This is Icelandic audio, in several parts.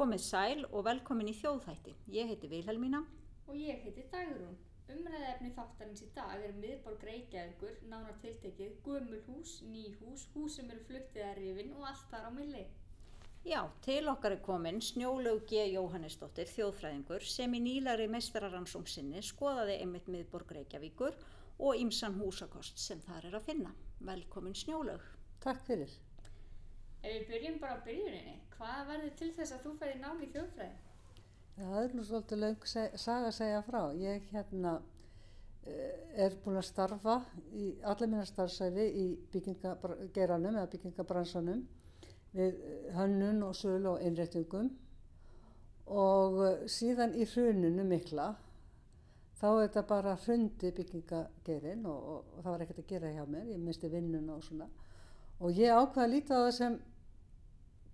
Komið sæl og velkomin í þjóðþætti. Ég heiti Vilhelmína. Og ég heiti Dagrún. Umræðefni þáttarins í dag er miðborg Reykjavíkur, nánar tiltekið, gömul hús, ný hús, hús sem eru fluttið að rifin og allt þar á milli. Já, til okkar er komin Snjólaug G. Jóhannesdóttir, þjóðfræðingur, sem í nýlari meistararansóm sinni skoðaði einmitt miðborg Reykjavíkur og ýmsan húsakost sem þar er að finna. Velkomin Snjólaug. Takk fyrir. Ef við byrjum bara á byrjuninni, hvað verður til þess að þú nám í þjóðfræði? Já, það er nú svolítið seg, saga að segja frá. Ég hérna eh, er búin að starfa í alla mína starfsæfi í byggingageranum eða byggingabransanum við eh, hönnun og sölu og einréttingum og eh, síðan í hruninu mikla þá er þetta bara hrundi byggingagerin og, og, og það var ekkert að gera hjá mér, ég misti vinnuna og svona og ég ákvaði að líta á það sem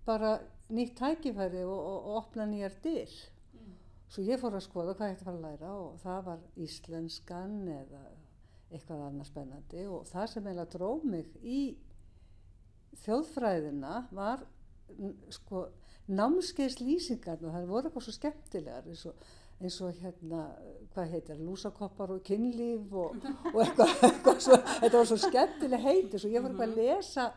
bara nýtt tækifæri og, og, og opna nýjar dyr. Mm. Svo ég fór að skoða hvað ég ætti að fara að læra og það var íslenskan eða eitthvað annað spennandi og það sem eiginlega dróð mig í þjóðfræðina var sko námskeiðslýsingarna, það voru eitthvað svo skemmtilegar eins og, eins og hérna, hvað heitir, lúsakoppar og kynlíf og, og eitthvað, eitthvað svo, þetta var svo skemmtileg heiti svo ég var eitthvað að lesa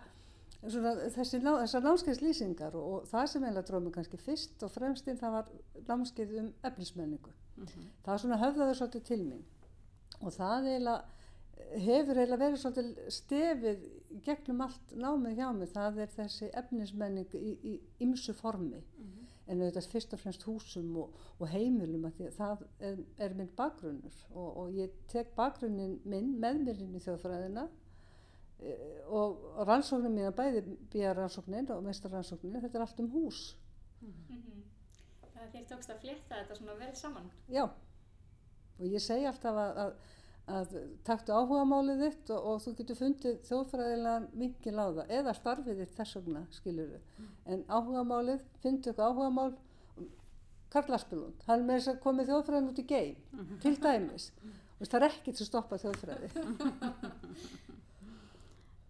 svona, þessi, þessar námskeiðslýsingar og, og það sem eiginlega dróð mig kannski fyrst og fremst inn það var námskeið um efnismenningu. Mm -hmm. Það svona höfðaði svolítið til mín og það eiginlega hefur eiginlega verið svolítið stefið gegnum allt námið hjá mig, það er þessi efnismenning í ymsu formi mm -hmm. en auðvitað fyrst og fremst húsum og, og heimilum að að það er, er minn bakgrunnur og, og ég tek bakgrunnin minn með mér inn í þjóðfræðina og rannsóknum mína bæði býja rannsóknin og meistar rannsóknin, þetta er allt um hús. Mm -hmm. Það þér tókst að flétta þetta svona vel saman. Já, og ég segi alltaf að, að að taktu áhuga málið þitt og, og þú getur fundið þjóðfræðilegan vingil á það eða starfið þitt þess vegna skilur þau mm. en áhuga málið, finntu eitthvað áhuga mál. Karl Aspelund hann með þess að komið þjóðfræðin út í geim -hmm. til dæmis. Og það er ekkert sem stoppa þjóðfræði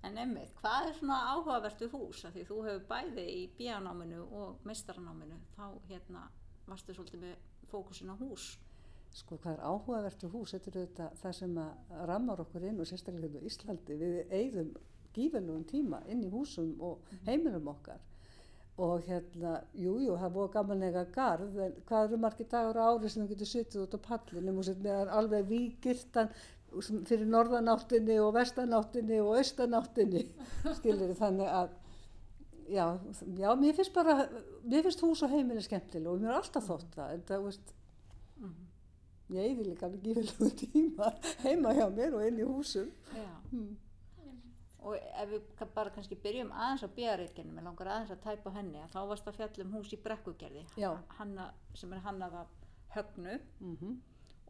En einmitt, hvað er svona áhugavertu hús? Að því þú hefur bæði í bíanáminu og meistaranáminu þá hérna varstu svolítið með fókusin á hús. Sko hvað er áhugavertu hús? Þetta er auðvitað það sem að rammar okkur inn og sérstaklega hérna í Íslandi. Við eigðum gífurlegum tíma inn í húsum og mhm. heimilum okkar. Og hérna, jújú, jú, það búið gamanlega garð, en hvað eru margir dagur á ári sem þú getur sittið út á pallinu og meðan alveg víkirtan fyrir norðanáttinni og vestanáttinni og austanáttinni skilir þannig að já, já, mér finnst bara mér finnst hús og heimili skemmtilega og mér er alltaf þótt það en það, veist mm. -hmm ég eigði líka ekki vel tíma heima hjá mér og inn í húsum. Hmm. og ef við bara kannski byrjum aðeins á bíareitgenum ég langar aðeins að tæpa henni að þá varst að fjallum hús í brekkugerði. Hanna, sem er hannað af högnu. Mm -hmm.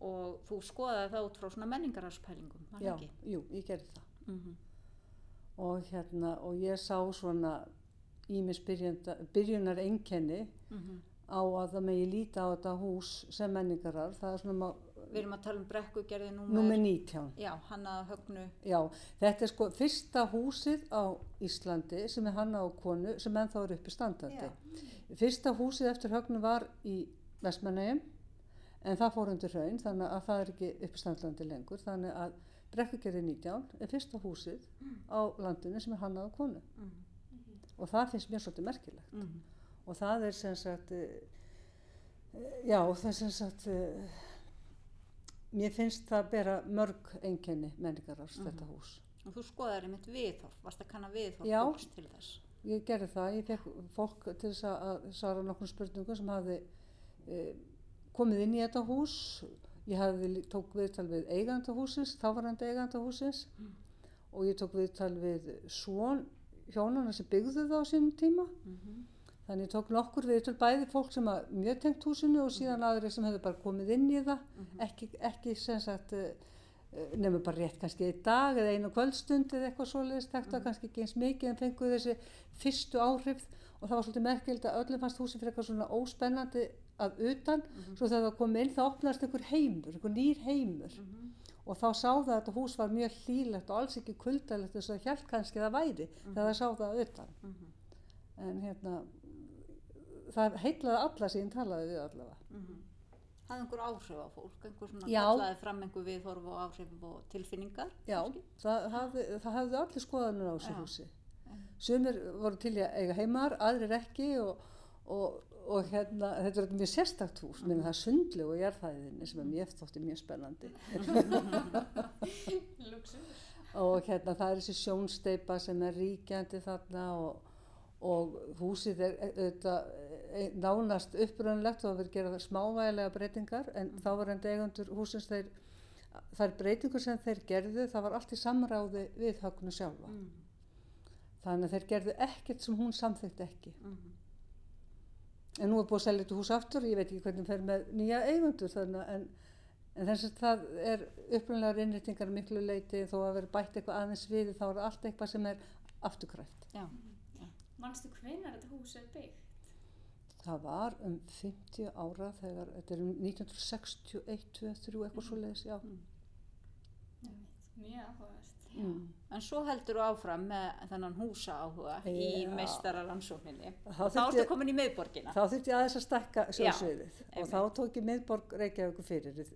Og þú skoðaði það út frá svona menningararspælingum já, ekki? jú, ég gerði það. Mm -hmm. og hérna og ég sá svona ímis byrjunar enkenni mm -hmm á að það megi líta á þetta hús sem menningarar það er svona við erum að tala um brekkugerði númer 19 já, hannaða högnu. Já, þetta er sko fyrsta húsið á Íslandi sem er hannaða á konu sem ennþá er uppi standandi. Já. fyrsta húsið eftir högnu var í Vestmannheim en það fór undir hraun þannig að það er ekki uppi standandi lengur. Þannig að brekkugerði 19 er fyrsta húsið á landinu sem er hannaða á konu. Mm. og það finnst mér svolítið merkilegt. Mm og það er sem sagt uh, já það er sem sagt uh, mér finnst það bera mörg enginni menningarars mm -hmm. þetta hús. Og þú skoðar einmitt viðhorf. Varst að kanna viðhorf fólks til þess? Ég gerði það, ég fekk fólk til þess að svara nokkur spurningum sem hafði uh, komið inn í þetta hús ég hafði tók viðtal við eigandahúsins þávarandi eigandahúsins mm. og ég tók viðtal við svon hjónana sem byggðu það á sínum tíma mm -hmm. Þannig ég tók nokkur við til bæði fólk sem að mjög tengt húsinu og síðan aðri sem hefur bara komið inn í það, mm -hmm. ekki, ekki sem sagt uh, nefnum bara rétt kannski í dag eða einu kvöldstund eða eitthvað svoleiðist, þetta mm -hmm. kannski ekki eins mikið en fenguð þessi fyrstu áhrif og það var svolítið merkild að öllum fannst húsi fyrir eitthvað svona óspennandi að utan, mm -hmm. svo þegar það kom inn þá opnast einhver heimur, einhver nýr heimur. Og þá sá það að þetta hús var mjög hlýlegt og alls ekki kuldalegt þess að hjælt kannski það væri þegar það sá það utan. En hérna það heitlaði alla ég talaði við allavega. hafði einhver áhrif á fólk, einhver svona Já. kallaði fram einhver viðhorf og áhrif og tilfinningar Já, það hafði, það hafði allir skoðanur á þessu húsi. Sumir voru til að eiga heimar, aðrir ekki og, og, og hérna, þetta er mjög sérstakt hús, mm. það er sundlu og jarðhæðinni sem er mjög þótti mjög spennandi. Og hérna það er þessi sjónsteipa sem er ríkjandi þarna og, og húsið er auðvitað e, nánast uppröðanlegt og það verið gerað smávægilega breytingar en þá var enn eigundur húsins þeir þær breytingur sem þeir gerðu það var allt í samráði við högnu sjálfa Mm. þannig að þeir gerðu ekkert sem hún samþykti ekki Mhm. En nú er búið að selja þetta hús aftur ég veit ekki hvernig fer með nýja eigundur þannig en, en þess að það er upprunlegar innrýtingar miklu leiti þó að vera bætt eitthvað aðeins við þá er það allt eitthvað sem er afturkræft. Já, Manstu hvenar þetta hús er byggt? það var um 50 ára þegar þetta er um 1961 2, 3 eitthvað svo leiðis já. Mjög áhugavert. Mm. en svo heldur þú áfram með þennan húsa áhuga í Já. meistararannsókninni Þá og þá ertu komin í miðborgina þá þurfti aðeins að stakka sjósviðið og þá tók ég miðborg Reykjavíkur fyrir því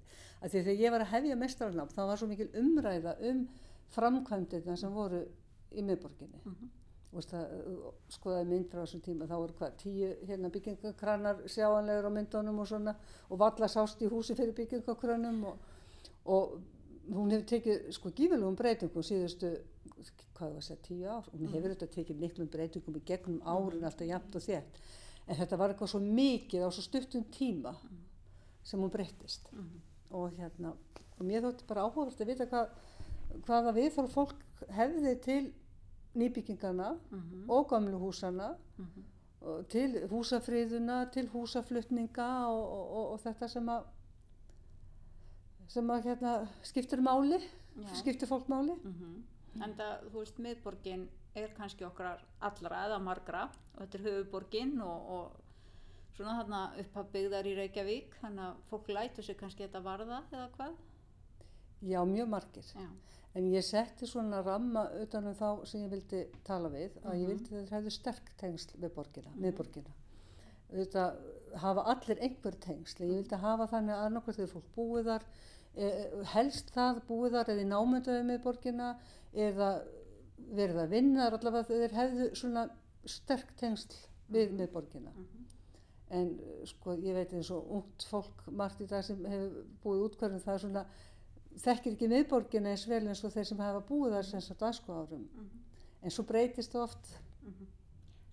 þegar ég var að hefja mestrarnám þá var svo mikil umræða um framkvæmdirna sem voru í miðborginni Mhm. og veist að skoðaði mynd frá þessum tíma þá voru hvað, tíu hérna byggingakranar sjáanlegur á myndunum og svona og valla sást í húsi fyrir byggingakranum og, og hún hefur tekið sko gífilegum breytingum síðustu hvað var að segja, tíu ár og hún hefur þetta tekið miklum breytingum í gegnum árin alltaf jafnt og þétt en þetta var eitthvað svo mikið á svo stuttum tíma sem hún breyttist Mhm. og hérna og mér þótti bara áhugavert að vita hvað, hvaða viðþorf fólk hefði til nýbyggingana Mhm. og gamlu húsana Mhm. og til húsafriðuna, til húsaflutninga og, og, og, og þetta sem að sem að hérna skiptir máli Já. skiptir fólk máli. Mhm. En það, þú veist, miðborgin er kannski okkar allra eða margra. Og þetta er höfuborgin og, og svona þarna upphabyggðar í Reykjavík þannig að fólk lætur sig kannski þetta varða eða hvað? já, mjög margir. Já, en ég setti svona ramma utan um þá sem ég vildi tala við að ég vildi að þeir hefðu sterk tengsl við borgina, miðborgina. Auðvitað hafa allir einhver tengsl ég vildi hafa þannig að annarkvært þegar fólk búið þar helst það búið þar eða í námyndaði miðborgina eða verið að vinna allavega þeir hefðu svona sterk tengsl við miðborgina. En eh, sko ég veit eins og ungt fólk margt í dag sem hefur búið útkvæðum það er svona þekkir ekki miðborgina eins vel eins og þeir sem hafa búið þar sem sagt aðsko árum en svo breytist það oft.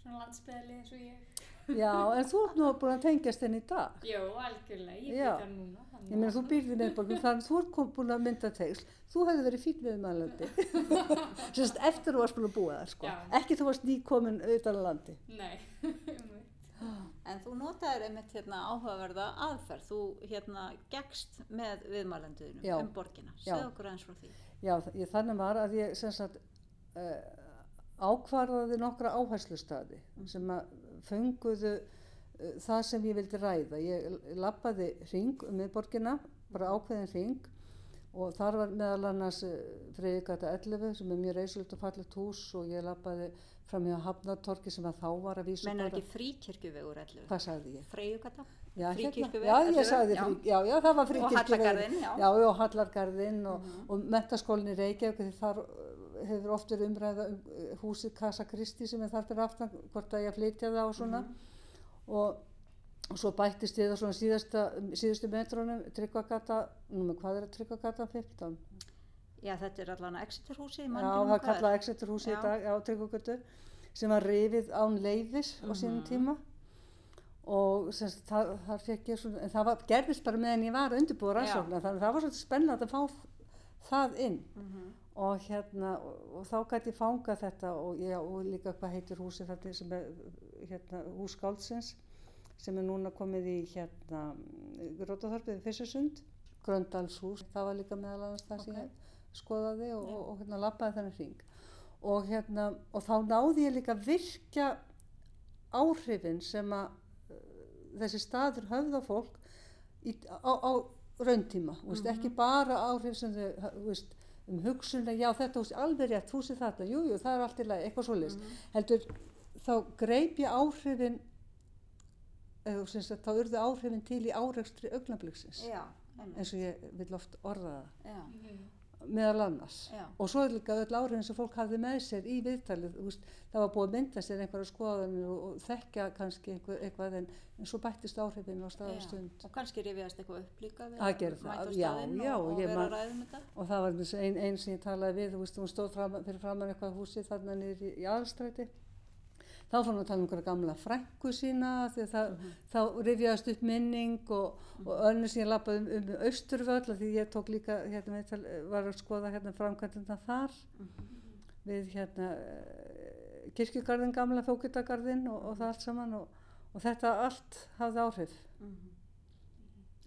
Svona landsbyðalið eins og ég. Já en þú ert nú búin að tengjast henni í dag Jó, algjörlega. Ég byrja núna. þannig ég meina þú býrði miðborgin þannig að þú ert búin að mynda tengsl þú hefði verið fín við maðurlandi sérst eftir þú varst búin að búa þar sko. Já. ekki þú varst nýkomin utan að landi Nei. En þú notaðir einmitt hérna áhugaverða aðferð, þú hérna gegst með viðmælenduðinu Já. um borgina. Já. Segð okkur aðeins frá því. Já, ég, þannig var að ég sem sagt uh, ákvarðaði nokkra áherslustadi sem að fenguðu uh, það sem ég vildi ræða. Ég lappaði ring um miðborgina, bara ákveðin ring og þar var meðal annars uh, Freyðgata 11 sem er mjög reysulegt og fallegt hús og ég lappaði fram hjá Hafnartorki sem að þá var að vísa Mennar ekki fríkirkjuvegur 11? Hvað sagði ég? Freyjugata? Já, hérna, Fríkirkjuveg já, 11, ég sagði já. frí, já, já, það var fríkirkjuveg. Hallargarðinn, já. Já, já, Hallargarðinn og, og mentaskólinni Reykjavík, því þar hefur oft verið umræða um uh, húsið Casa Kristi sem er þar fyrir aftan, hvort að ég flytja það og svona. Mhm. Og, og svo bættist ég það svona síðasta, síðustu metrónum, Tryggvagata, númer hvað er að Tryggvagata 15? Já, þetta er allan Exeterhúsið, Já, mannum það er kallað Exeter húsið í Já. dag, já, Tryggvagötu, sem var rifið án leifis á Mhm. sínum tíma og semst, það, þar fekk ég svona, en það var, gerðist bara meðan ég var að undirbúa rannsóknar, þannig að það var svolítið spennandi að fá það inn Mhm. Og hérna, og, þá gæti ég fangað þetta og, já, og líka hvað heitir húsið þetta sem er hérna, hús Skáldsins sem er núna komið í hérna Grótaþorpið við Fissursund, Gröndalshús, það var líka meðal annars það sem Ok. ég skoðaði og, og, og hérna lappaði þennan hring. Og hérna, og þá náði ég líka virkja áhrifin sem að uh, þessi staður höfða fólk í, á, á rauntíma, mm -hmm. ekki bara áhrif sem þau, þú veist, um hugsunlega, já þetta hús, alveg rétt, húsið þetta, jú, jú, það er allt í lagi, eitthvað svoleiðis, heldur þá greip ég áhrifin eða sem sagt, þá urðu áhrifin til í árekstri augnabliksins. Já, einmitt, eins og ég vil oft orða já, það meðal annars. Já, og svo er líka öll áhrifin sem fólk hafði með sér í viðtalið, veist, það var búið að mynda sér einhverja skoðanir og, og þekkja kannski einhver, eitthvað en, en svo bættist áhrifin á stað og kannski rifjast eitthvað upp líka við það, mæta á já, og, og vera að ræðum þetta. og það var eins ein, sem ég talaði við, veist, hún stóð fram, fyrir framann eitthvað húsið þarna niður í, í aðstræti þá fór hún að tala um einhverja gamla frænku sína því að það, þá rifjaðist upp minning og, og önnur sem ég lappaði um, um austurvöll því ég tók líka, hérna, var að skoða hérna framkvæmdina þar við hérna eh, kirkjugarðin gamla, fókitagarðin og, og það allt saman og, og þetta allt hafði áhrif, Mhm.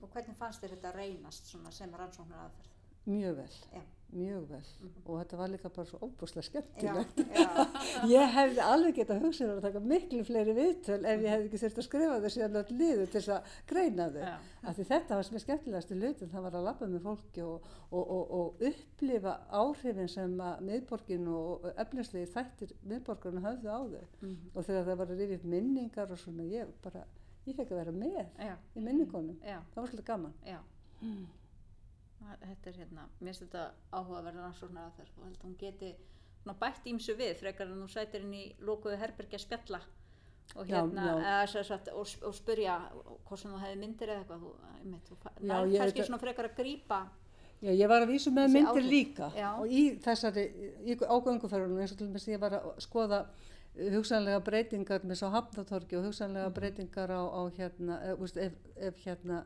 og hvernig fannst þér þetta reynast sem rannsóknar aðferð mjög vel, Já. Mjög vel og þetta var líka bara svo óbúslega já, skemmtilegt. já, Ég hefði alveg getað hugsað mér að taka miklu fleiri viðtöl ef ég hefði ekki þurft að skrifa þau síðan öll liður til þess að greina þau. já, Af því þetta var sem er skemmtilegasti hlutin, það var að labba með fólki og, og, og, og upplifa áhrifin sem að miðborgin og efnislegi þættir miðborgarna höfðu á þau. mhm, Og þegar það var að rifja upp minningar og svona, ég bara, ég fekk að vera með já, í minningunum. já, Það var svolítið gaman. Já. Það- Þetta er hérna, mér finnst þetta áhugaverða rannsóknar aðferð og held að hún geti svona bætt ímsu við frekar en þú sætir inn í lokuðu herbergi að spjalla og Já, hérna, já. eða sem sagt, og, og spurja hvort sem þú hefði myndir eða eitthvað, þú, einmitt, þú fa- Já, nærð ég- kannski þetta- svona frekar að grípa Já, ég var að vísu með Þessi myndir áhrif. líka Já. og í þessari, ágönguferðunum eins og til dæmis ég var að skoða uh, hugsanlega breytingar með svo hafnatorki og hugsanlega Mhm. breytingar á, á hérna, ef, veist, ef, ef hérna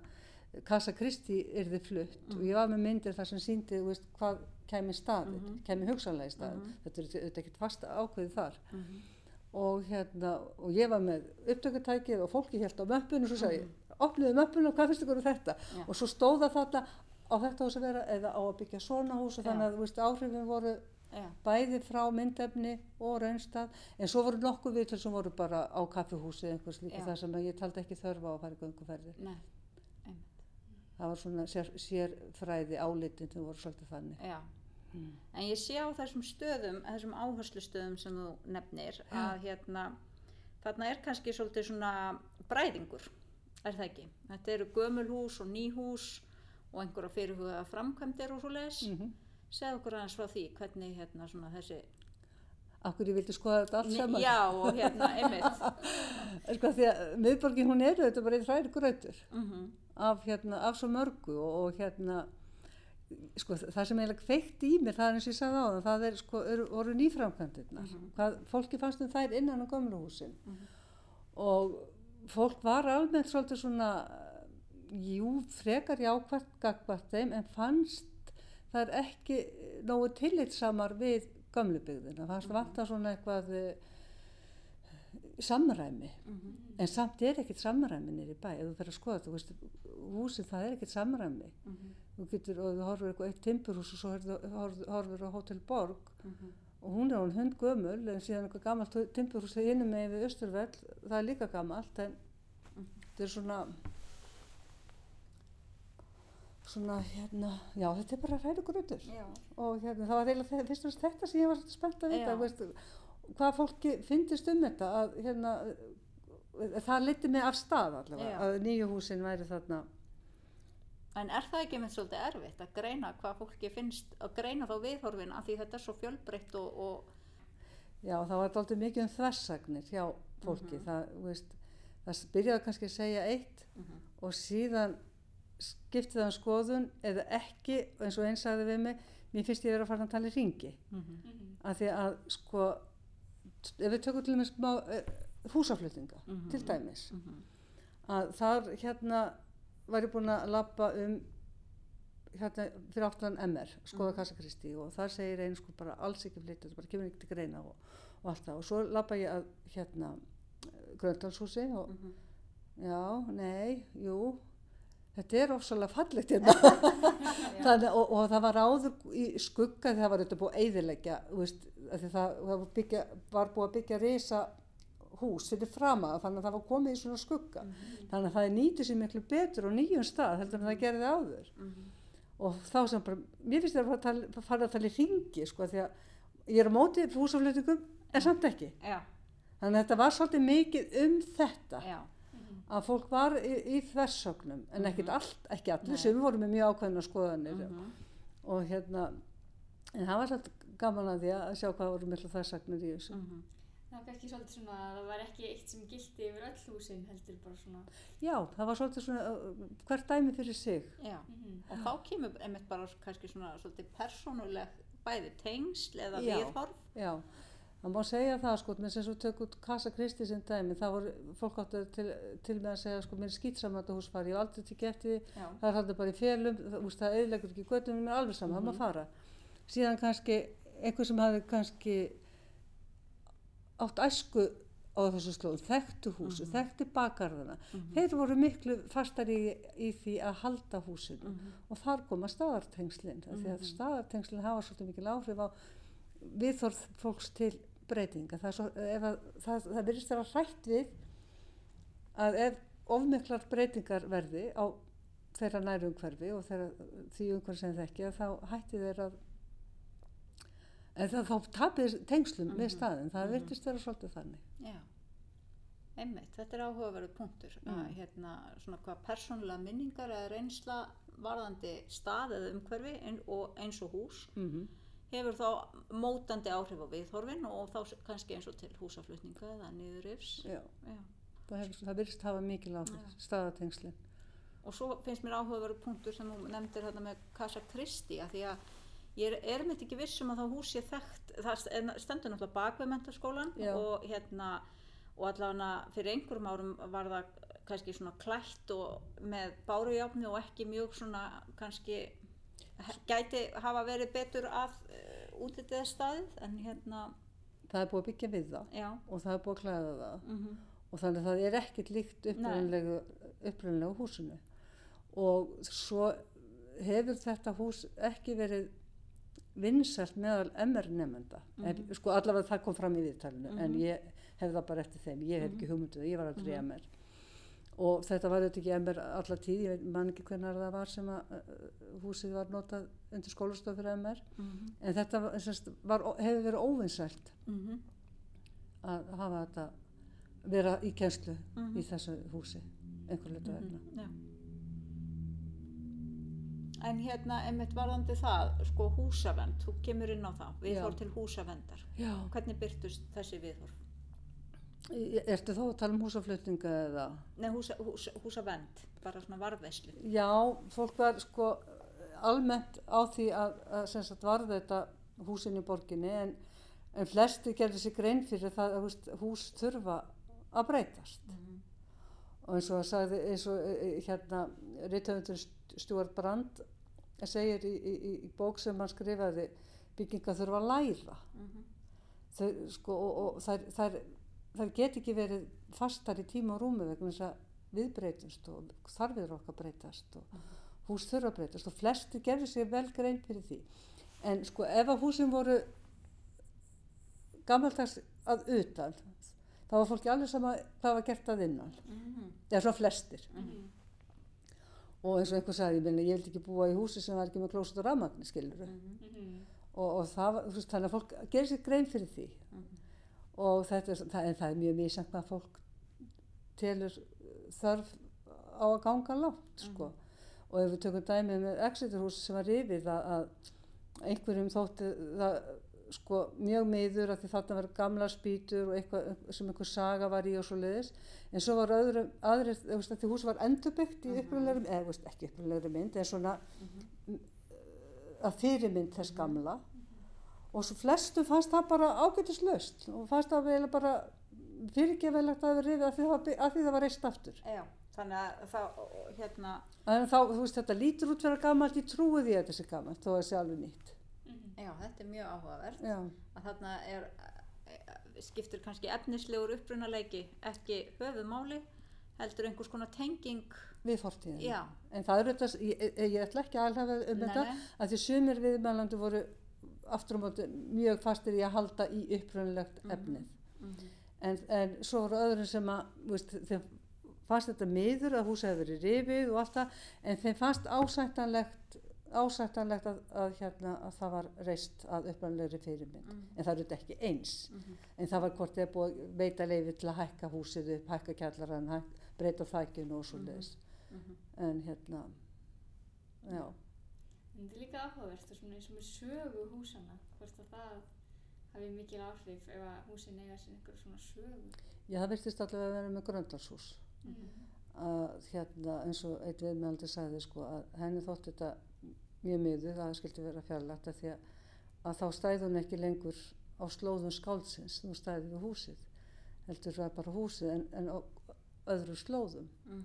Casa Kristi yrði flutt Mhm. og ég var með myndir þar sem síndi veist, hvað kæmi staðið, Mhm. kæmi hugsanlega í staðið, Mhm. þetta er auðvitað ekkert fast ákveðið þar Mhm. og hérna, og ég var með upptökutækið og fólki hélt á möppun og svo sagði ég, Mhm. opniðu möppun og hvað finnst ykkur um þetta Já. og svo stóða þetta á þetta hús að vera eða á að byggja svona hús og Já. þannig að veist, áhrifin voru já, bæði frá myndefni og raunstað en svo voru nokkuð viðtöl sem voru bara á kaffihúsi eða einhvers líka Já. þar sem ég taldi ekki þörfa á að fara í einmitt, það var svona sér, sérfræði álitin sem voru svolítið þannig. Já. En ég sé á þessum stöðum, þessum áherslustöðum sem þú nefnir að hérna, þarna er kannski svolítið svona bræðingur er það ekki, þetta eru gömul hús og ný hús og einhverja fyrirhugaða framkvæmdir og svo leis mm -hmm. segð okkur aðeins frá því hvernig hérna svona þessi Akkur ég vildi skoða þetta allt saman? Já og hérna einmitt. Sko því að miðborgin hún er þetta bara einn hræri grötur. Mm af, hérna, af svo mörgu og, og hérna sko það sem eiginlega kveikt í mér það er eins og ég sagði á það það er sko eru, voru nýframkvæmdirnar Mhm. hvað fólki fannst um þær innan á gömluhúsin Mhm. og fólk var almennt svolítið svona jú frekar jákvært gagvart þeim en fannst það er ekki nógu tillitsamar við gömlubyggðina fannst Mhm. vanta svona eitthvað samræmi Mhm. en samt er ekkert samræmi nýri bæ ef þú fyrir að skoða, þú veist, húsið það er ekkert samræmi Mhm. þú getur, og þú horfir eitthvað eitt timburhús og svo horfir á Hotel Borg Mhm. og hún er hún hund gömul en síðan eitthvað gammalt timburhús þegar innum með við Östurvell, það er líka gammalt en Mhm. þetta er svona svona hérna já þetta er bara já, og hérna það var eiginlega fyrst og fremst þetta sem ég var spennt að vita Já. veist, hvað fólki finnist um þetta að hérna það liti mig af stað allavega Já. að nýju húsin væri þarna En er það ekki með svolítið erfitt að greina hvað fólki finnst, að greina þá viðhorfin af því þetta er svo fjölbreytt og, og já það var alltaf mikið um þversagnir hjá fólki Mhm. það, þú veist, það byrjaði kannski að segja eitt Mhm. og síðan skipti það um skoðun eða ekki eins og einn sagði við mig mér finnst ég vera að fara að tala í ringi Mhm. af því að sko ef við tökum til dæmis uh, húsaflutninga Mhm. til dæmis Mhm. að þar hérna var ég búin að labba um hérna fyrir áttan MR skoða Mhm. Kassa Kristi og þar segir einn sko bara alls ekki flytja, þetta bara kemur ekki til greina og, og allt það og svo labba ég að hérna Gröndalshúsi og Mhm. já, nei, jú þetta er ofsalega fallegt hérna og, og það var áður í skugga þegar það var þetta búið að eyðileggja þú veist, það, það var, byggja, var búið að byggja risa hús fyrir frama þannig að það var komið í svona skugga. Þannig að það nýti sér miklu betur á nýjum stað heldur en það gerði áður. Mhm. og þá sem bara, mér finnst það að tala, fara að tala í ringi sko því að ég er á móti húsaflutningum en samt ekki. Já, þannig að þetta var svolítið mikið um þetta já, að fólk var í, í þversögnum en ekkert Mhm. allt, ekki allir. Sem voru með mjög ákveðna skoðanir. Mhm. og hérna en það var svolítið gaman að því að sjá hvað voru miklu þversagnir í þessu Mhm. Það var kannski svolítið svona að það var ekki eitt sem gildi yfir öll húsin heldur bara svona. já, það var svolítið svona uh, hvert dæmi fyrir sig Já, Mm og þá kemur einmitt bara kannski svona svolítið persónuleg bæði tengsl eða Já. viðhorf. Já, það má segja það sko, með sem svo tök út Casa Kristi sem dæmi, það voru, fólk áttu til, til með að segja sko, mér skýtsaman þetta hús fari, ég hef aldrei til getið, Já. það er haldið bara í félum, það, úst, það eðilegur ekki göttum, mér er alveg saman, það má fara. Síðan kannski, einhver sem hafi kannski átt æsku á þessu slóðum, þekktu húsi, þekktu bakgarðana, þeir voru miklu fastar í, í því að halda húsinu og þar koma staðartengslinn, mm því að staðartengslinn hafa svolítið mikil áhrif á viðþorð fólks til breytinga. Það, svo, að, það, það virðist vera hrætt við að ef ofmiklar breytingar verði á þeirra næru umhverfi og þeirra, því umhverfi sem þekkja þá hætti þeir að en það, þá tapir tengslum við staðin, það virðist vera svolítið þannig. Já, einmitt, þetta er áhugaverðu punktur að hérna svona hvað persónulega minningar eða reynsla varðandi stað eða umhverfi ein, og eins og hús Mm hefur þá mótandi áhrif á viðhorfin og þá kannski eins og til húsaflutninga eða niðurifs. Já, Já. það, það virðist hafa mikil áhrif, staðatengslin. Og svo finnst mér áhugaverðu punktur sem þú nefndir hérna með Casa Christi að því að ég er, er mitt ekki viss um að það hús sé þekkt, það st- stendur náttúrulega bak við mentaskólan Já. og hérna og allavega fyrir einhverjum árum var það kannski svona klætt og með bárujáfni og ekki mjög svona kannski gæti hafa verið betur að uh, útlitið staðið en hérna, Það er búið að byggja við það já. og það er búið að klæða það. Mm og þannig að það er ekkert líkt upprunalegu húsinu. Og svo hefur þetta hús ekki verið vinsælt meðal MR nefnda en sko allavega það kom fram í viðtalinu en ég hef það bara eftir þeim. Ég hef ekki hugmynduð, ég var aldrei MR og þetta var þetta ekki MR alla tíð, ég man ekki hvernig það var sem að uh, húsið var notað undir skólastof fyrir MR en þetta var, var, hefur verið óvinsælt -hmm. að hafa þetta vera í kjenslu í þessu húsi einhver hlutu vegna. En hérna, einmitt varðandi það, sko húsavend, þú kemur inn á það, viðhorf til húsavendar. Já. Hvernig byrtust þessi viðhorf? Ertu þá að tala um húsaflutninga eða? Nei, húsa, hús, húsavend, bara svona varðveislu. Já, fólk var sko almennt á því að, að sagt varð þetta húsin í borginni en, en flesti gerði sér grein fyrir það að hús þurfa að breytast. Og eins og það sagði, eins og e, e, hérna, Ritthöfundur Stjórn Brand segir í, í, í- bók sem hann skrifaði bygginga þurfa að læra. Þau, sko, og, og þær, þær, þær get ekki verið fastar í tíma og rúmi vegna þess að við breytumst og þarfir okkar breytast og hús þurfa að breytast og flesti gerðu sér vel grein fyrir því. En sko ef að húsin voru gammaldags að utan, þá var fólki alveg sama hvað var gert að innan. Eða svo flestir. Og eins og einhver sagði, ég, meina, ég vildi ekki búa í húsi sem var ekki með klósut og rafmagni, skilur og, og það, þú veist, þannig að fólk gerir sér grein fyrir því. Og þetta er, það, en það er mjög misjant hvað fólk telur þörf á að ganga langt sko. og ef við tökum dæmið með Exeterhúsi sem var rifið að, að einhverjum þótti það sko mjög miður að því þarna verið gamla spýtur og eitthvað sem einhver saga var í og svo leiðis en svo var öðrum, aðrir, þú veist, því hús var endurbyggt í upprunalegri, eða þú veist, ekki upprunalegri mynd en svona mm, að fyrirmynd þess gamla. Og svo flestum fannst það bara ágætislaust og fannst það vel bara fyrirgefilegt að það var rifið að því það var, að var reist aftur. Já, þannig að þá, hérna, Þannig að þá, þú veist, þetta lítur út fyrir að gammalt, ég trúi því að þetta sé gammalt, þó að það sé alveg nýtt. Já, þetta er mjög áhugavert. Já, Að þarna er, eh, skiptir kannski efnislegur upprunaleiki ekki höfuðmáli, heldur einhvers konar tenging, við fortíðinu. já, En það er þetta, ég, ég, ég ætla ekki að alhafa um Nei, þetta, nei. að því sumir viðmælandi voru aftur á móti mjög fastir í að halda í upprunalegt efnið. En, en svo voru öðrum sem að, veist, þeim fannst þetta miður að húsið hefði verið rifið og allt það, en þeim fannst ásættanlegt, ásættanlegt að, að, hérna, að það var reist að uppranlegri fyrirmynd. En það er þetta ekki eins. En það var hvort þeir búið að veita leifi til að hækka húsið upp, hækka kjallarann, hæk, breyta þækjunu og svo leiðis Mm -hmm. en hérna já, En þetta er líka áhugavert og svona eins og með sögu húsana, hvort að það hafi mikil áhrif ef að húsin eiga sér einhverju svona sögu. já það virtist allavega að vera með gröndalshús að hérna eins og einn viðmjöldi sagði sko að henni þótt þetta mjög miður að það skildi vera fjarlægt að því að, að þá stæði hún ekki lengur á slóðum skáldsins, hún stæði við húsið heldur það bara húsið en, en öðru slóðum. Mm.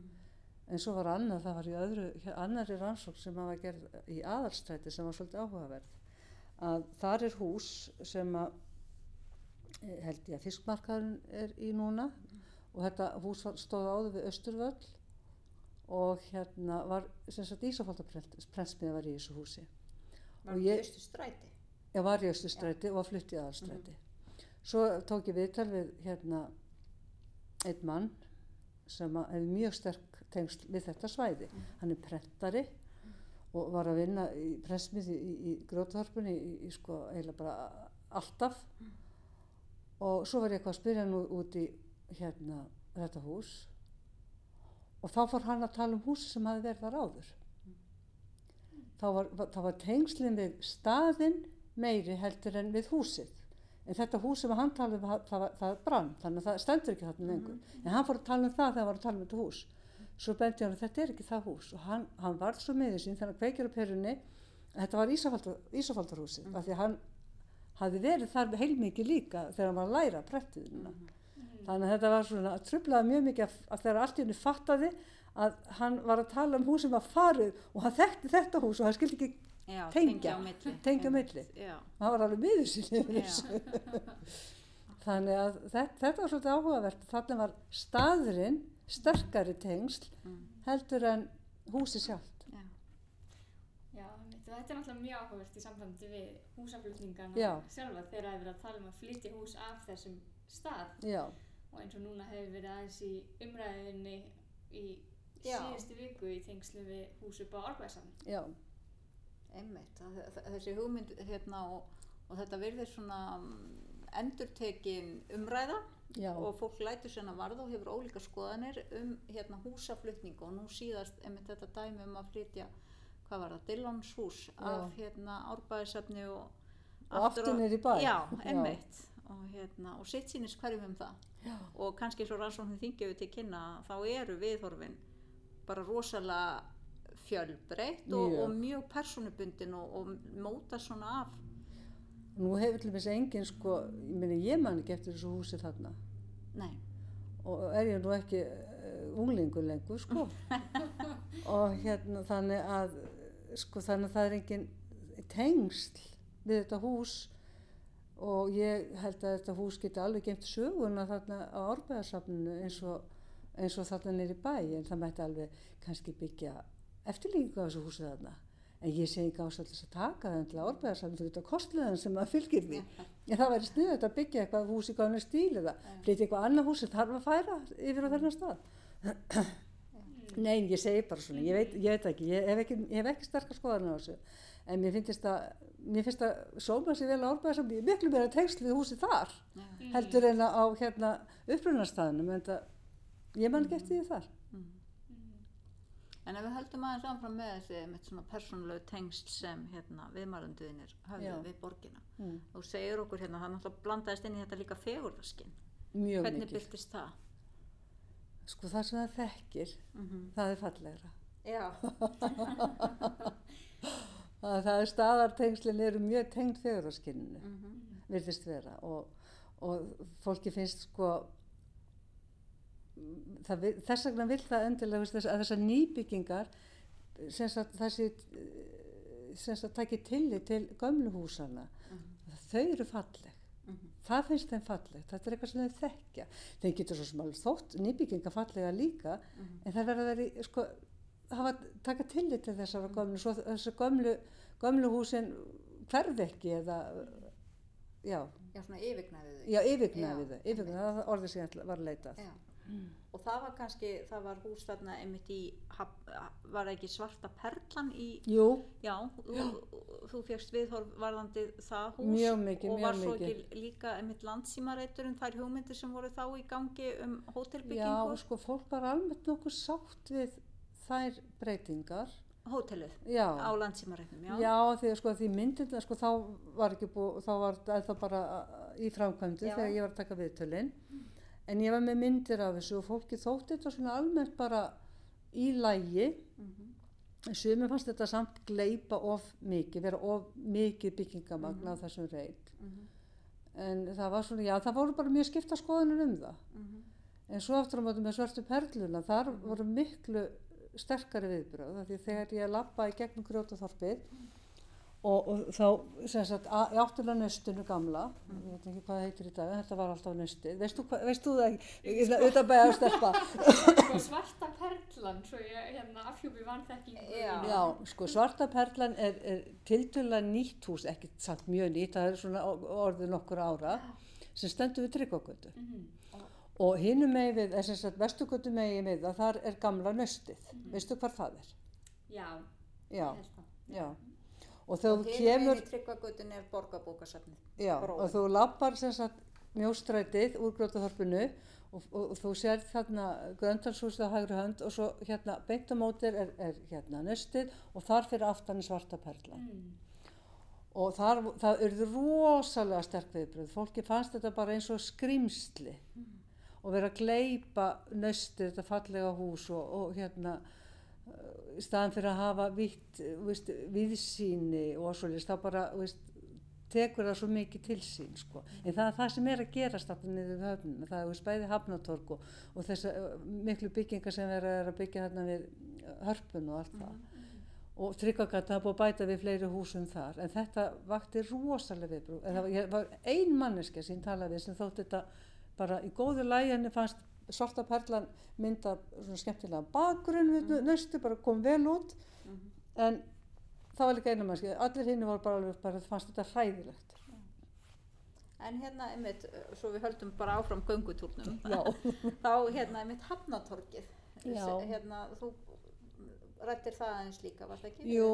En svo var annað, það var í öðru annarri rannsókn sem var gerð í aðalstræti sem var svolítið áhugaverð að þar er hús sem að eh, held ég að fiskmarkaðurinn er í núna og þetta hús stóð áður við Östurvöll og hérna var sem sagt Ísafaldarprentsmiða var í þessu húsi. Var ég- í Austurstræti? ég var í Östurstræti og var flutt í aðalstræti. Svo tók ég viðtal við hérna einn mann sem hefði mjög sterk tengsl við þetta svæði. Hann er prentari og var að vinna í pressmið í, í, grótvarpunni í, í sko eiginlega bara alltaf. Og svo var ég eitthvað að spyrja nú út í hérna þetta hús og þá fór hann að tala um húsi sem hafi verið þar áður. Þá var, var, þá var tengslinn við staðinn meiri heldur en við húsið. En þetta hús sem hann talaði um það, það, brann þannig að það stendur ekki þarna lengur. En hann fór að tala um það þegar hann var að tala um þetta hús. Svo bendi hann að þetta er ekki það hús. Og hann, hann varð svo með þessin þannig að kveikir á perunni. Að þetta var Ísafaldar, Ísafaldarhúsið mm. af því hann hafði verið þar heilmikið líka þegar hann var að læra prettiðina þannig að þetta var svona trublaði mjög mikið að, að þegar allt í henni fattaði að hann var að tala um hús sem var farið og hann þekkti þetta hús og hann skildi ekki Já, Tengja. tengja á milli. Já, hann var alveg miður sinni yfir þessu þannig að þetta, þetta var svolítið áhugavert þannig var staðurinn sterkari tengsl Mm. heldur en húsi sjálft já. Já, og þetta er náttúrulega mjög áhugavert í sambandi við húsaflutningana Já. sjálfa þegar það er verið að tala um að flytja hús af þessum stað já, og eins og núna hefur verið aðeins í umræðinni í Já. síðustu viku í tengslu við hús upp á Árbæðsam. já, einmitt. Þessi hugmynd hérna og, og þetta virðir svona mm, endurtekin umræða já, og fólk lætur sérna varða og hefur ólíka skoðanir um hérna húsaflutning og nú síðast einmitt þetta dæmi um að flytja hvað var það, Dillons hús af hérna árbæðisafni og, Og aftur niður í bæ. já, Já. Og, hérna, og sitt sýnis hverjum um það. Já, og kannski eins og rannsóknin þingjöfu til kynna þá eru viðhorfin bara rosalega fjölbreytt og, og mjög persónubundin og, og móta svona af. Nú hefur til þess engin sko, ég meni ég man ekki eftir þessu húsi þarna. Nei, og er ég nú ekki uh, unglingur lengur sko. Og hérna þannig að sko þannig að það er engin tengsl við þetta hús og ég held að þetta hús geti alveg gemt söguna þarna á árbæðarsafninu eins og, eins og þarna nýri bæ en það mætti alveg kannski byggja eftirlíkingu á þessu húsi þarna. En ég segi ekki þess að taka það til árbæðarsafninu fyrir þetta kostleðan sem að fylgir því. En það væri sniðið að byggja eitthvað hús í gáðinu stíl eða flytja eitthvað annað hús sem þarf að færa yfir á þennan stað. Nei, ég segi bara svona, ég veit, ég veit ekki, ég hef ekki, ekki sterkar skoðan á þessu, en mér finnst það, mér finnst það sóma sér vel á árbæðar sem miklu meira tengsl við húsi þar, já, heldur en á hérna upprunarstaðinu, en það, ég man ekki eftir því þar. En ef við höldum aðeins áfram með þessi með svona persónulegu tengsl sem hérna, viðmælanduðinir höfðu við borgina. Mm. Þú segir okkur hérna, það náttúrulega blandaðist inn í þetta líka fegurðaskinn. Mjög Hvernig mikið. byrtist það? Sko það sem það þekkir, Mm -hmm. það er fallegra. Já, Það, það er staðartengslin eru mjög tengd fegurðarskinninu. mm -hmm. virðist vera. Og, og fólki finnst sko það, vil- þess vegna vil það endilega þess, að þessar nýbyggingar þessi sem sagt taki tillit til gömlu húsana þau eru falleg. Það finnst þeim falleg, þetta er eitthvað sem þeim þekkja. Þeim getur svo sem alveg þótt nýbygginga fallega líka en það verður að vera sko, hafa, taka tillit til þessara gömlu svo þessi gömlu, gömlu húsin hverfi ekki eða já, já svona yfirgnæfið þau. já þau yfirgnæfi, það orðið sem var að leita að. Já. og það var kannski, það var hús þarna einmitt í, var ekki svarta perlan í Jú. Já, þú, þú fegst viðhorf varðandi það hús mjög mikið, og var svo mikið. ekki líka einmitt landsímareiturinn þær hugmyndir sem voru þá í gangi um Já, hótelbyggingu sko, fólk var almennt nokkuð sátt við þær breytingar. hótelið á landsímareitnum, já. Já, því, sko, því myndin, sko, þá var ekki búið, þá var það bara í framkvæmdu þegar ég var að taka viðtölinn. En ég var með myndir af þessu og fólki þótti þetta svona almennt bara í lægi. Mhm. En sumir fannst þetta samt gleipa of mikið, vera of mikið byggingamagn Mhm. á þessum reit. En það var svona, já, það voru bara mjög skipta skoðanir um það. Mhm. En svo aftur á móti með svörtu perluna, þar voru miklu sterkari viðbröð. Því þegar ég lappaði gegnum grjótaþorpið og, og þá, sem sagt, að- í áttulega nöstunu gamla, ég veit ekki hvað það heitir í dag, þetta var alltaf nöstið. Veist þú, það ekki? Ég ætla auðvitað bæja að stelpa. Sko svarta perlan, svo ég hérna afhjúpi vanþekkingu. Já. Já, sko, svarta perlan er, er tiltölulega nýtt hús, ekki samt mjög nýtt, það er svona orðið nokkur ára, sem stendur við tryggvagötu. Mhm. Og hinum megin við, þess að vestugötu megin við það, þar er gamla nöstið. Veistu hvar það er? Já, Já, já. Og þegar þú Hinum kemur, megin í tryggvagötun er borgarbókasafnið. og þú lappar sem sagt mjóstrætið úr grótaþorpinu og, og, og þú sér þarna gröndalshúsið á hægri hönd og svo hérna beint á mótir er, er hérna nöstið og þar fyrir aftan svarta perlan. Mm. og þar, það urðu rosalega sterk viðbröð fólki fannst þetta bara eins og skrimsli og vera að gleipa nöstið þetta fallega hús og, og hérna uh, í staðan fyrir að hafa vitt, veist, viðsýni og svolítið, þá bara veist, tekur það svo mikið til sín sko. en það er það sem er að gerast alltaf niður við höfnum, það er veist, bæði hafnatorg og, og þess miklu byggingar sem er að byggja þarna við hörpun og allt það og tryggagata hafa búið að bæta við fleiri húsum þar en þetta vakti rosalega viðbrú en það var, ein manneskja sem talaði sem þótt þetta bara í góðu lægi henni fannst svarta perlan mynda svona skemmtilega bakgrunn við mm. nöstu bara kom vel út. En það var líka einu manneskja allir hinn var bara alveg bara fannst þetta hræðilegt. En hérna, einmitt, svo við höldum bara áfram göngutúrnum, þá hérna, einmitt. S- hérna, þú rættir það aðeins líka, var það ekki? Jú,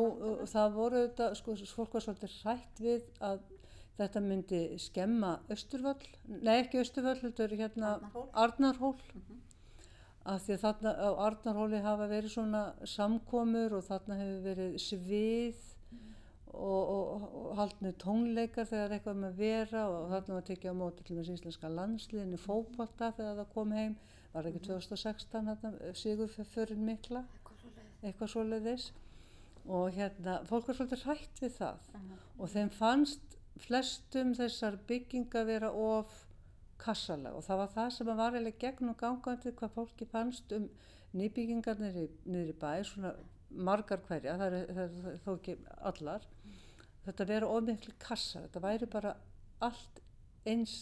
það voru þetta, sko, fólk var svolítið hrætt við að þetta myndi skemma Östurvöll, nei ekki Östurvöll, þetta er hérna Arnarhól. Arnarhól, Mhm. af því að þarna á Arnarhóli hafa verið svona samkomur og þarna hefur verið svið og, og, og haldnir tónleikar þegar eitthvað með vera og þarna var tekið á móti til þess íslenska landsliðinu fótbolta þegar það kom heim, var ekki 2016 þarna, sigur fyrir mikla? Eitthvað svoleiðis. Og hérna, fólk var svolítið hrætt við það. Og þeim fannst flestum þessar bygginga vera of kassalega og það var það sem var eiginlega gegn og gangandi hvað fólki fannst um nýbyggingar niður í, bæ, svona margar hverja, það er, það er, þó ekki allar, þetta vera of miklu kassar, þetta væri bara allt eins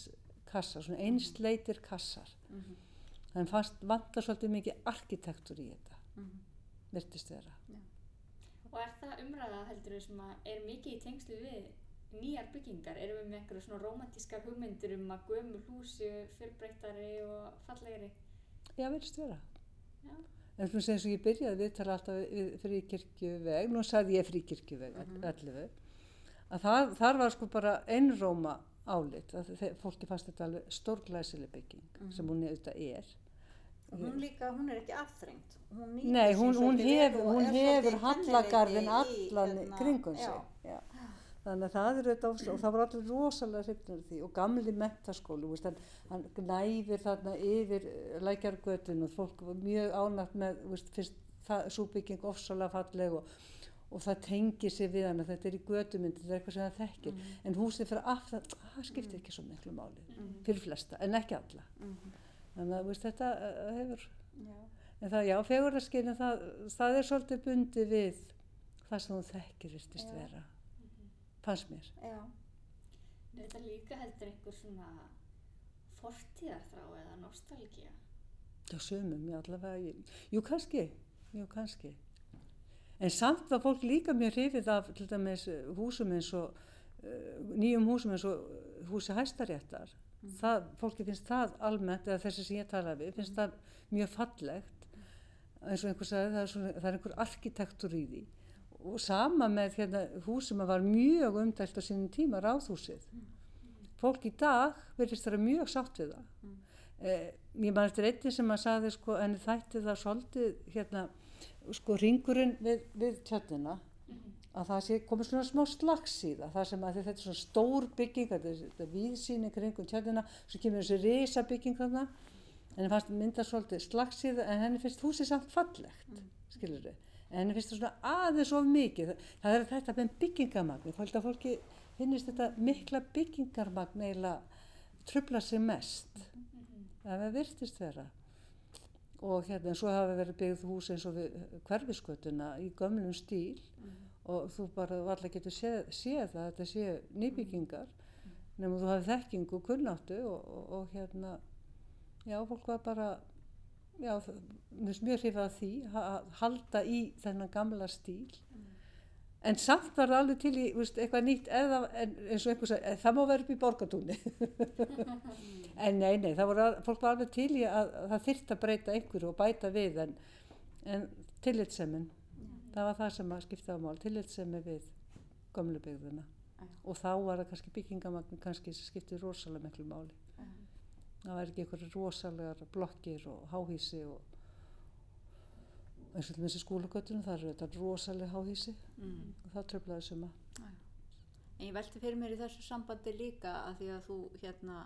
kassar, svona einsleitir kassar. Mhm. Þannig fannst vantar svolítið mikið arkitektur í þetta, Mhm. virtist vera. Og er það umræða heldur sem að er mikið í tengslu við nýjar byggingar? Erum við með eitthvað svona romantískar hugmyndir um að gömul húsi fjölbreyttari og fallegri? Já, virðist vera. Já. En svona og ég byrjaði við tala alltaf við fríkirkjuveg, nú sagði ég fríkirkjuveg Mhm. 11, að það, þar var sko bara einróma álit, að fólki fannst þetta alveg stórglæsileg bygging sem hún auðvitað er. Og hún líka, hún er ekki aðþrengt. Hún Nei, hún, hún hefur, hún hefur svolítið hallagarðin allan hérna, kringum sig. já. Já. Þannig að það er auðvitað ofslega, og það var allir rosalega hrifnur því og gamli mentaskóli, þú veist, hann, hann gnæfir þarna yfir eh, lækjargötun og fólk var mjög ánægt með, veist, fyrst það, svo bygging ofsalega falleg og, og það tengir sig við hann, þetta er í götumyndi, þetta er eitthvað sem það þekkir, en húsið fyrir aftan, það skiptir ekki svo miklu máli, fyrir flesta, en ekki alla. Mhm. Þannig að, veist, þetta uh, hefur, Já. en það, já, fegurðarskilin, það, það er svolítið bundið við það sem þú þekkir, Já. vera, fannst mér. Já. Er þetta líka heldur einhver svona fortíðarþrá eða nostalgía? Já, sumum, já, allavega, ég- jú, kannski, jú, kannski. En samt var fólk líka mjög hrifið af, til dæmis, húsum eins og, uh, nýjum húsum eins og húsi hæstaréttar, það, fólki finnst það almennt, eða þessi sem ég talaði við, finnst það mjög fallegt, eins og einhver sagði, það er, svona, það er einhver arkitektur í því og sama með hérna, hús sem var mjög umdælt á sínum tíma, ráðhúsið. Fólk í dag verðist það mjög sátt við það. Eh, ég man eftir einni sem að saði sko, en þætti það svolítið hérna, sko ringurinn við, við tjötnina að það sé komið svona smá slags í það, það sem að þetta er svona stór bygging, þetta er, þetta víðsýni kringum tjötnina, svo kemur þessi risa bygging þarna, en fannst mynda svolítið slags í það, en henni finnst húsið samt fallegt, mm. skilur þau, en henni finnst það svona aðeins of mikið, það, það er þetta með byggingamagni, fólk að fólki finnist þetta mikla byggingarmagn eiginlega trubla sig mest, það virtist vera. Og hérna en svo hafa verið byggð hús eins og við hverfiskötuna í gömlum stíl. Og þú bara varlega getur séð, séð að þetta sé nýbyggingar. Nema þú hafið þekking og kunnáttu og, og, og hérna já, fólk var bara já, mjög hrifað af því að halda í þennan gamla stíl. En samt var það alveg til í veist, eitthvað nýtt eða en, eins og einhver sagði, það má vera upp í borgatúni en nei, nei, það voru fólk var alveg til í að, að það þyrft að breyta einhverju og bæta við en, en tillitsemin það var það sem að skipta á mál tillitsemi við gömlu byggðuna og þá var það kannski byggingamagn kannski sem skipti rosalega miklu máli það var ekki einhverju rosalegar blokkir og háhísi og eins og til þessi skólagötunum það eru þetta rosalega háhísi Mm. og það tröflaði suma. En ég velti fyrir mér í þessu sambandi líka að því að þú hérna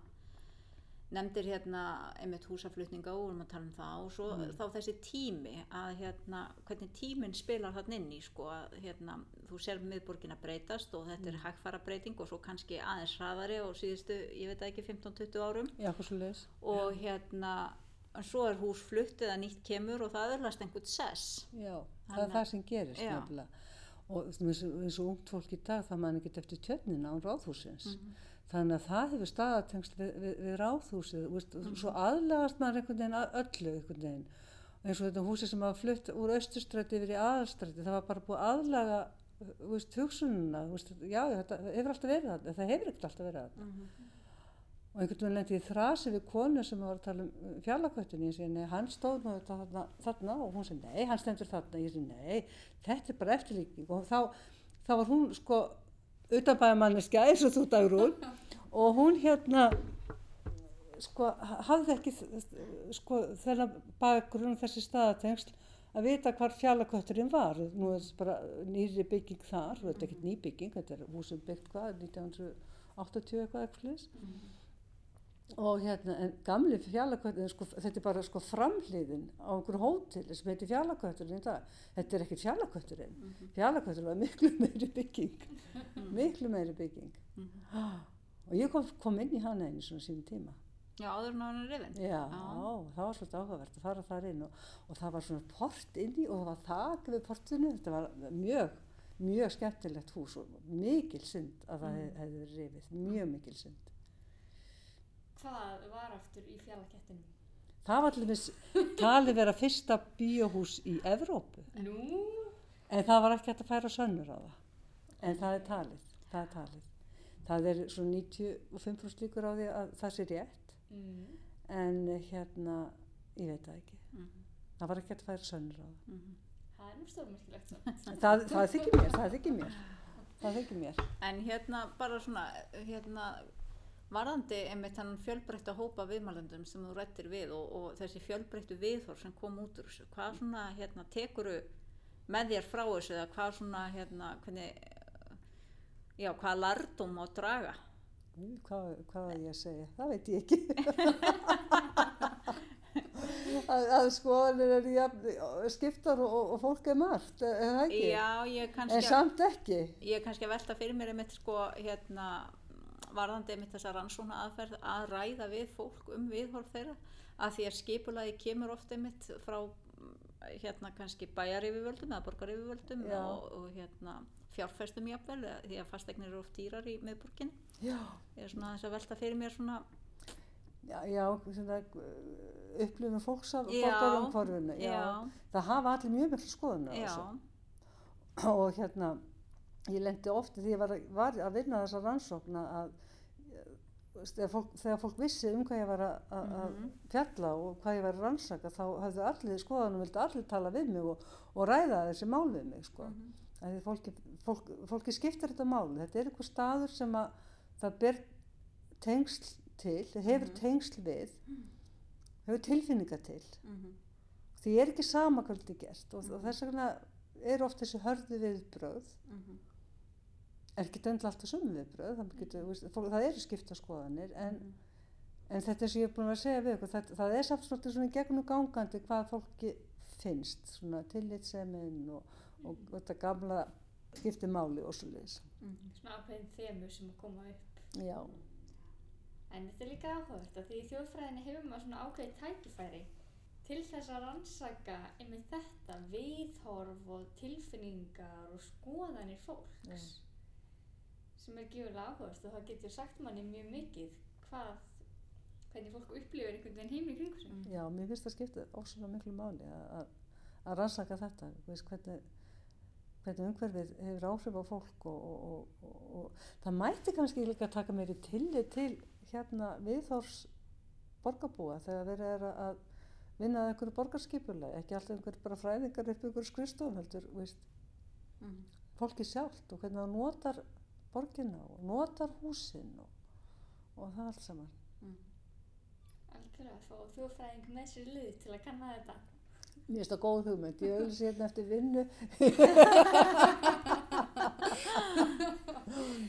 nefndir hérna einmitt húsaflutninga og vorum að tala um það og svo þá þessi tími að hérna hvernig tíminn spilar þarna inn í sko að hérna þú ser miðborgin að breytast og þetta er hægfara breyting og svo kannski aðeins hraðari og síðustu, ég veit ekki, 15-20 árum. Já, og hérna en svo er hús flutt eða nýtt kemur og það öðlast einhvern sess. Já, það Þannig er að- það sem gerist Já. nefnilega. Og eins og ungt fólk í dag það man ekki eftir tjörnina án ráðhúsins þannig að það hefur staðatengsl við, við, við ráðhúsið veist, svo aðlagast maður einhvern veginn að öllu einhvern veginn. Eins og þetta húsi sem hafa flutt úr austurstræti yfir í aðalstræti það var bara búið að aðlaga veist, hugsununa veist, já, þetta hefur alltaf verið það það hefur ekkert alltaf verið það og einhvern veginn lendi í þrasi við konu sem var að tala um fjallakvöttunni ég segi, nei, hann stóð nú þarna, þarna og hún segi, nei, hann stendur þarna. Ég segi, nei, þetta er bara eftirlíking. Og þá, þá var hún sko utanbæðamanniska eins og þú dagrún. Og hún hérna sko hafði ekki sko þennan bakgrunn þessi staðatengsl að vita hvar fjallakötturinn var. Nú er þetta bara nýri bygging þar þetta er ekkert ný bygging, þetta er húsum byggt hvað 1980 eitthvað eitthvað slis og hérna, en gamli fjallakötturinn sko, þetta er bara sko framhliðin á einhverju hóteli sem heitir dag. Þetta er ekki fjallakötturinn fjallakötturinn var miklu meiri bygging. Miklu meiri bygging. Og ég kom, kom inn í hana einu svona sínum tíma. Já, áður en hann er rifin Já, það var svolítið áhugavert að fara þar inn og, og það var svona port inn í og það var þak við portinu, þetta var mjög, mjög skemmtilegt hús og mikil synd að það hef, hefði verið rifið, mjög mikil synd. Hvað var aftur í fjallakettinum? Það var allir talið vera fyrsta bíóhús í Evrópu, Nú? en það var ekki hægt að færa sönnur á það, en það er talið, það er talið. Það er svona 95% líkur á því að það sé rétt, Mm. en hérna, ég veit það ekki. Mhm. Það var ekki hægt að færa sönnur á það. Það er nú stórmerkilegt svo. það, það þykir mér, það þykir mér það þykir mér En hérna bara svona, hérna varðandi einmitt þannig fjölbreytta hópa viðmælendum sem þú rættir við og, og þessi fjölbreyttu viðhor sem kom út úr þessu, hvað svona hérna tekuru með þér frá þessu eða hvað svona hérna hvernig, já, hvað lardum má draga? Hvað, hvað var ég að segja, það veit ég ekki að, að skoðanir er jafn, skiptar og, og, fólk er margt er það ekki? Já, ég en samt ekki ég er kannski að velta fyrir mér einmitt sko hérna varðandi einmitt þessa rannsóna aðferð að ræða við fólk um viðhorf þeirra. Að því að skipulagi kemur oft einmitt frá hérna kannski bæjaryfirvöldum eða borgaryfirvöldum Já. og, og hérna fjárfæstum jafnvel eða því að fasteignir eru oft dýrar í miðborginni. Já, ég er svona aðeins að velta fyrir mér svona já, já svona, upplifum fólks af já, það hafa allir mjög miklu þessu. Og hérna ég lendi ofti því ég var, var að vinna þessa rannsókn að þegar fólk, þegar fólk vissi um hvað ég var að, Mhm. fjalla og hvað ég var að rannsaka þá hafðu allir skoðanum, vildi allir tala við mig og, og ræða þessi mál við mig sko. Mhm. mm fólki, fólk, fólki skiptir þetta máli þetta er eitthvað staður sem að það ber tengsl til hefur Mhm. tengsl við hefur tilfinningar til Mhm. því er ekki sama hvað þetta er gert og, og þess vegna er oft þessi hörðu viðbröð Mhm. Er ekki döndla alltaf sömu viðbröð það, getur, veist, fólk, það eru skipta skoðanir en, Mhm. en þetta sem ég er búin að segja við ykkur, það, það er svolítið svona gegnum gangandi hvað fólki finnst svona tillitsemin og, og, og þetta gamla skipti máli og svo leiðis Mhm. Svona ákveðin þemur sem að koma upp. já, En þetta er líka áhugavert því í þjóðfræðinni hefur maður svona ákveðið tækifæri til þess að rannsaka einmitt þetta viðhorf og tilfinningar og skoðanir fólks Já. Sem er gífurlega áhugavert og það getur sagt manni mjög mikið hvað hvernig fólk upplifir einhvern veginn heim í kringu sig. Mhm. já, mér finnst það skipta ósvöldlega miklu máli að- að að rannsaka þetta veist, hvernig, hvernig umhverfið hefur áhrif á fólk og, og, og, og, það mætti kannski líka taka meiri tillit til hérna viðhors borgarbúa þegar verið er að- að vinna að einhverju borgarskipulega, ekki alltaf einhverju bara fræðingar upp einhverju skrifstofum heldur, veist, Mhm. fólki sjálft og hvernig það notar borgina og notar húsin og, og það allt saman. Mhm. Algjörlega að fá þjóðfræðing með sér lið til að kanna þetta. Mér finnst það góð hugmynd, ég auðvitað hérna eftir vinnu.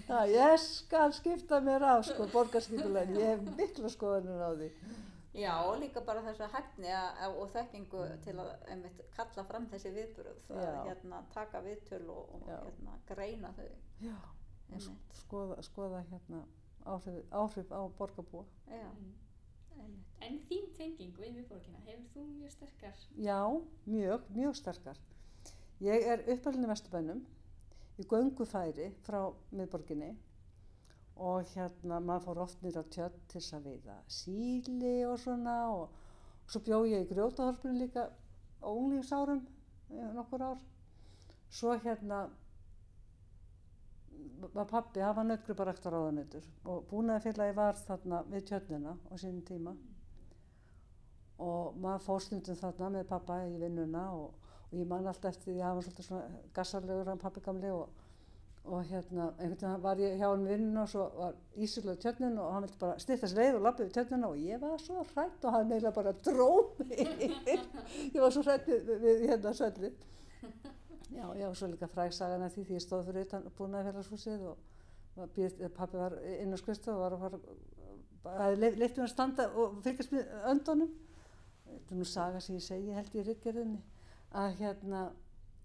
Já, ég skal skipta mér af sko borgarskipulegin, ég hef mikla skoðanir á því. Já, og líka bara að- að- og þekkingu til að einmitt, kalla fram þessi viðbröð, að hérna, taka viðtöl og, og hérna, greina þau. Já. Skoða, skoða hérna áhrif, áhrif á borgarbúa. Já, Mm. En þín tenging við miðborgina, hefur þú mjög sterkar? Já, mjög, mjög sterkar. Ég er uppalinn í Vesturbænum, í göngufæri frá miðborginni og hérna maður fór oft nýra tjött til þess að veiða síli og svona og, og svo bjó ég í grjótaþorpinu líka á unglingsárum, eh, nokkur ár. Svo hérna var pappi, hann var nautgruparektor áðanautur og búnaðarfélagi var þarna við tjötnina á sínum tíma. Og maður fór stundum þarna með pappa í vinnuna og, og ég man alltaf eftir því að hann var svolítið svona gassarlegur hann pappi gamli og, og hérna einhvern veginn var ég hjá hann í vinnuna og svo var ísirlega tjötnin og hann vildi bara sér leið og lappa við tjötnina og ég var svo hrætt og hann eiginlega bara dró mig. Ég var svo hrætt við, við hérna svellið Já, já, svo líka fræksagan að því því ég stóð fyrir utan búnaðarfélagshúsið og býð, pappi var inn á skrifstofu og var að fara að leitt um að standa og fylgjast með öndunum. Þetta er nú saga sem ég segi held ég rittgerðinni að hérna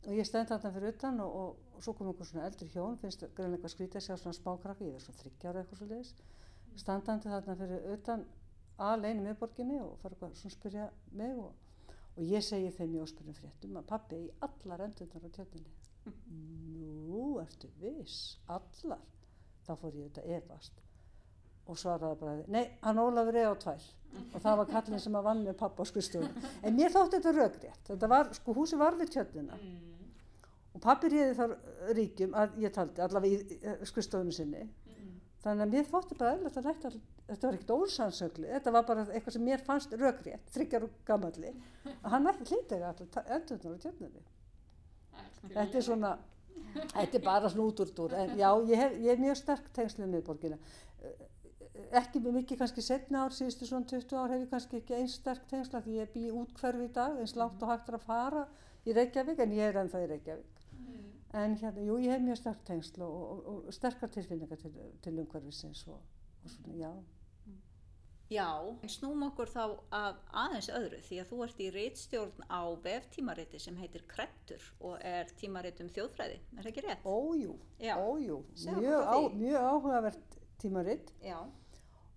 og ég stend þarna fyrir utan og, og, og svo kom einhver svona eldri hjón finnst greinlega eitthvað skrítið að sjá svona spákrakki ég er svona þryggjára eitthvað svo leiðis standandi þarna fyrir utan alveg í miðborginni og fara eitthvað svona að spyrja mig og og ég segi þeim í óspyrjum fréttum að pappi í allar endurnar á tjötninni nú, ertu viss? Allar, þá fór ég þetta efast. Og svaraði bara nei, hann Ólafur er á tvær. Og það var kallin sem að vann með pappa á skrifstofunum en mér þótti þetta röggrétt þetta var, sko húsi var við tjötnina Mm. og pappi réði þar ríkjum að ég taldi allavega í eh, skrifstofunum sinni. Mm. Þannig að mér þótti bara að rætta þetta var ekkert ósannsögli, þetta var bara eitthvað sem mér fannst röggrétt, þryggjar og gammalli að hann ætti hlítið allir endurnar tjötninni Algjörlega. þetta er svona þetta er bara svona út úr dúr en já, ég, hef, ég er mjög sterk tengslið með borgina ekki mikið kannski setna ár síðustu svona 20 ár hef ég kannski ekki eins sterk tengsla því ég bý í útkverfi í dag eins lágt og hægt er að fara í Reykjavík en ég er ennþá í Reykjavík. En hérna, jú, ég hef mjög sterk tengsl og, og, og, sterkar tilfinningar til, til umhverfisins og, og svona, já. Já, en snúm okkur þá að aðeins öðru því að þú ert í reitstjórn á veftímariti sem heitir Krettur og er tímarit um þjóðfræði, er það ekki rétt? ójú, Já. ójú mjög, á, mjög áhugavert tímaritt Já,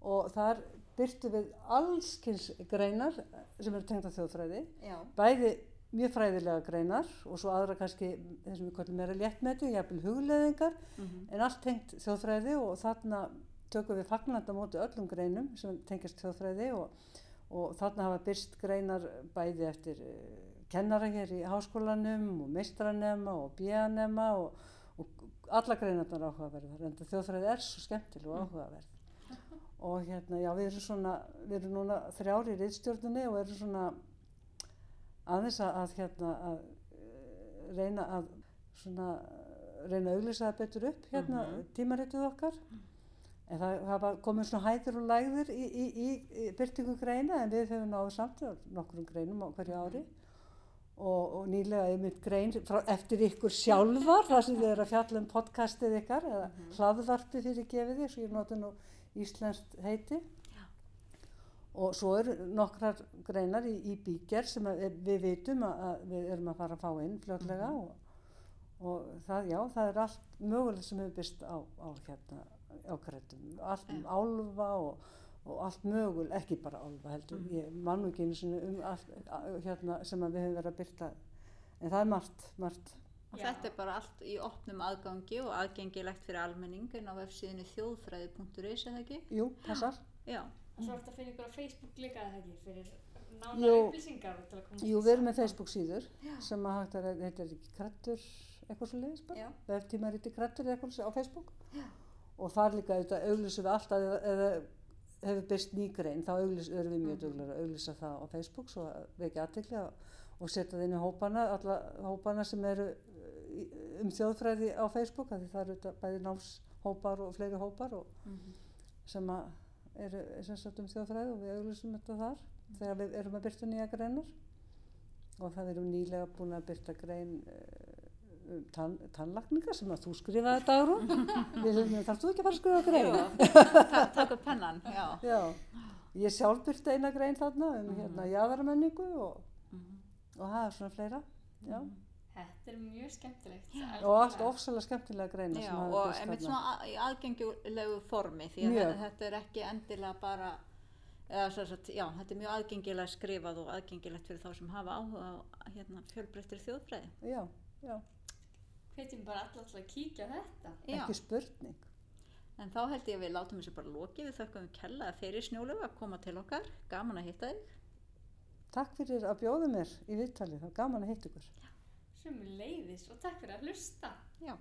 og þar byrtu við allskins greinar sem eru tengda þjóðfræði. Já, bæði mjög fræðilega greinar og svo aðra kannski þessum við kallum meira léttmeti, jafnvel hugleðingar mhm, en allt tengt þjóðfræði og þarna tökum við fagnandi á móti öllum greinum sem tengjast þjóðfræði og, og þarna hafa byrst greinar bæði eftir uh, kennara hér í háskólanum og meistranema og bíanema og, og alla greinarnar áhugaverðar en þjóðfræði er svo skemmtileg og áhugaverð. Og hérna, já, við erum svona, við erum núna þrjári í riðstjórnunni og erum svona aðeins að, að hérna, að eh, reyna að svona, reyna að auglýsa það betur upp, hérna, Mhm. tímaritið okkar. En það hafa komið svona hæðir og lægðir í, í, í, í byrtingu greina en við höfum náðu samt á nokkrum greinum á hverju ári og, og nýlega einmitt grein frá, eftir ykkur sjálfar þar sem þið eru að fjalla um podcastið ykkar eða hlaðvarpið fyrir gefið því, svo ég nota nú íslenskt heiti. Og svo eru nokkrar greinar í, í bíker sem að, við vitum að, að við erum að fara að fá inn fljótlega og, og það, já, það er allt mögulegt sem hefur byrst á, á hérna á kredum, allt um álfa og, og allt mögul, ekki bara álfa heldur, ég man nú ekki einu sinni um allt hérna, sem að við höfum verið að byrta en það er margt, margt. Og Já. þetta er bara allt í opnum aðgangi og aðgengilegt fyrir almenning en á vefsíðinu þjóðfræði.is eða ekki? Jú, passar, Já, Og svo ertu að finna ykkur á Facebook líka eða ekki fyrir Jú. nánar upplýsingar og til að komast jú, við erum með. Facebook síður sem að hægt er, þetta er ekki krettur eitthvað svo leiðis bara, Já. veftímariti krettur eða eitthvað svo á Facebook Já. og þar líka auðvitað auglýsum við alltaf eða, hefur byrst nýgrein þá auglýs, erum við mjög duglega að auglýsa það á Facebook svo að við ekki aðtekli og setja það inn í hópana, alla hópana sem eru um þjóðfræði á Facebook af því það eru auðvitað bæði námshópar og fleiri hópar og sem að eru sem sagt um þjóðfræði og við auglýsum þetta þar þegar við erum að byrta nýja greinar og það erum nýlega búin að byrta grein eh, um tann, tannlakninga sem að þú skrifaði dagrún við höfum þarf þú ekki að fara að skrifa grein? Ta takk upp pennan, já. já, ég sjálf byrta eina grein þarna um hérna jáðarmenningu og, og það er svona fleira já. Þetta er mjög skemmtilegt. og allt ofsalega skemmtilega greina Já, og einmitt svona í aðgengilegu formi því að Mjög. þetta- er ekki endilega bara eða svo að, já, þetta er mjög aðgengilega skrifað og aðgengilegt fyrir þá sem hafa áhuga á hérna, fjölbreyttir þjóðfræði. já, já, Hvetjum bara alla til að kíkja á þetta. Já, ekki spurning en þá held ég að við látum þessu bara lokið, við þökkum kella fyrir snjólegu að koma til okkar, gaman að hitta þig. takk fyrir að bjóða mér í viðtalið, það var gaman að hitta ykkur Sjöfum leiðis og takk fyrir að hlusta. Já.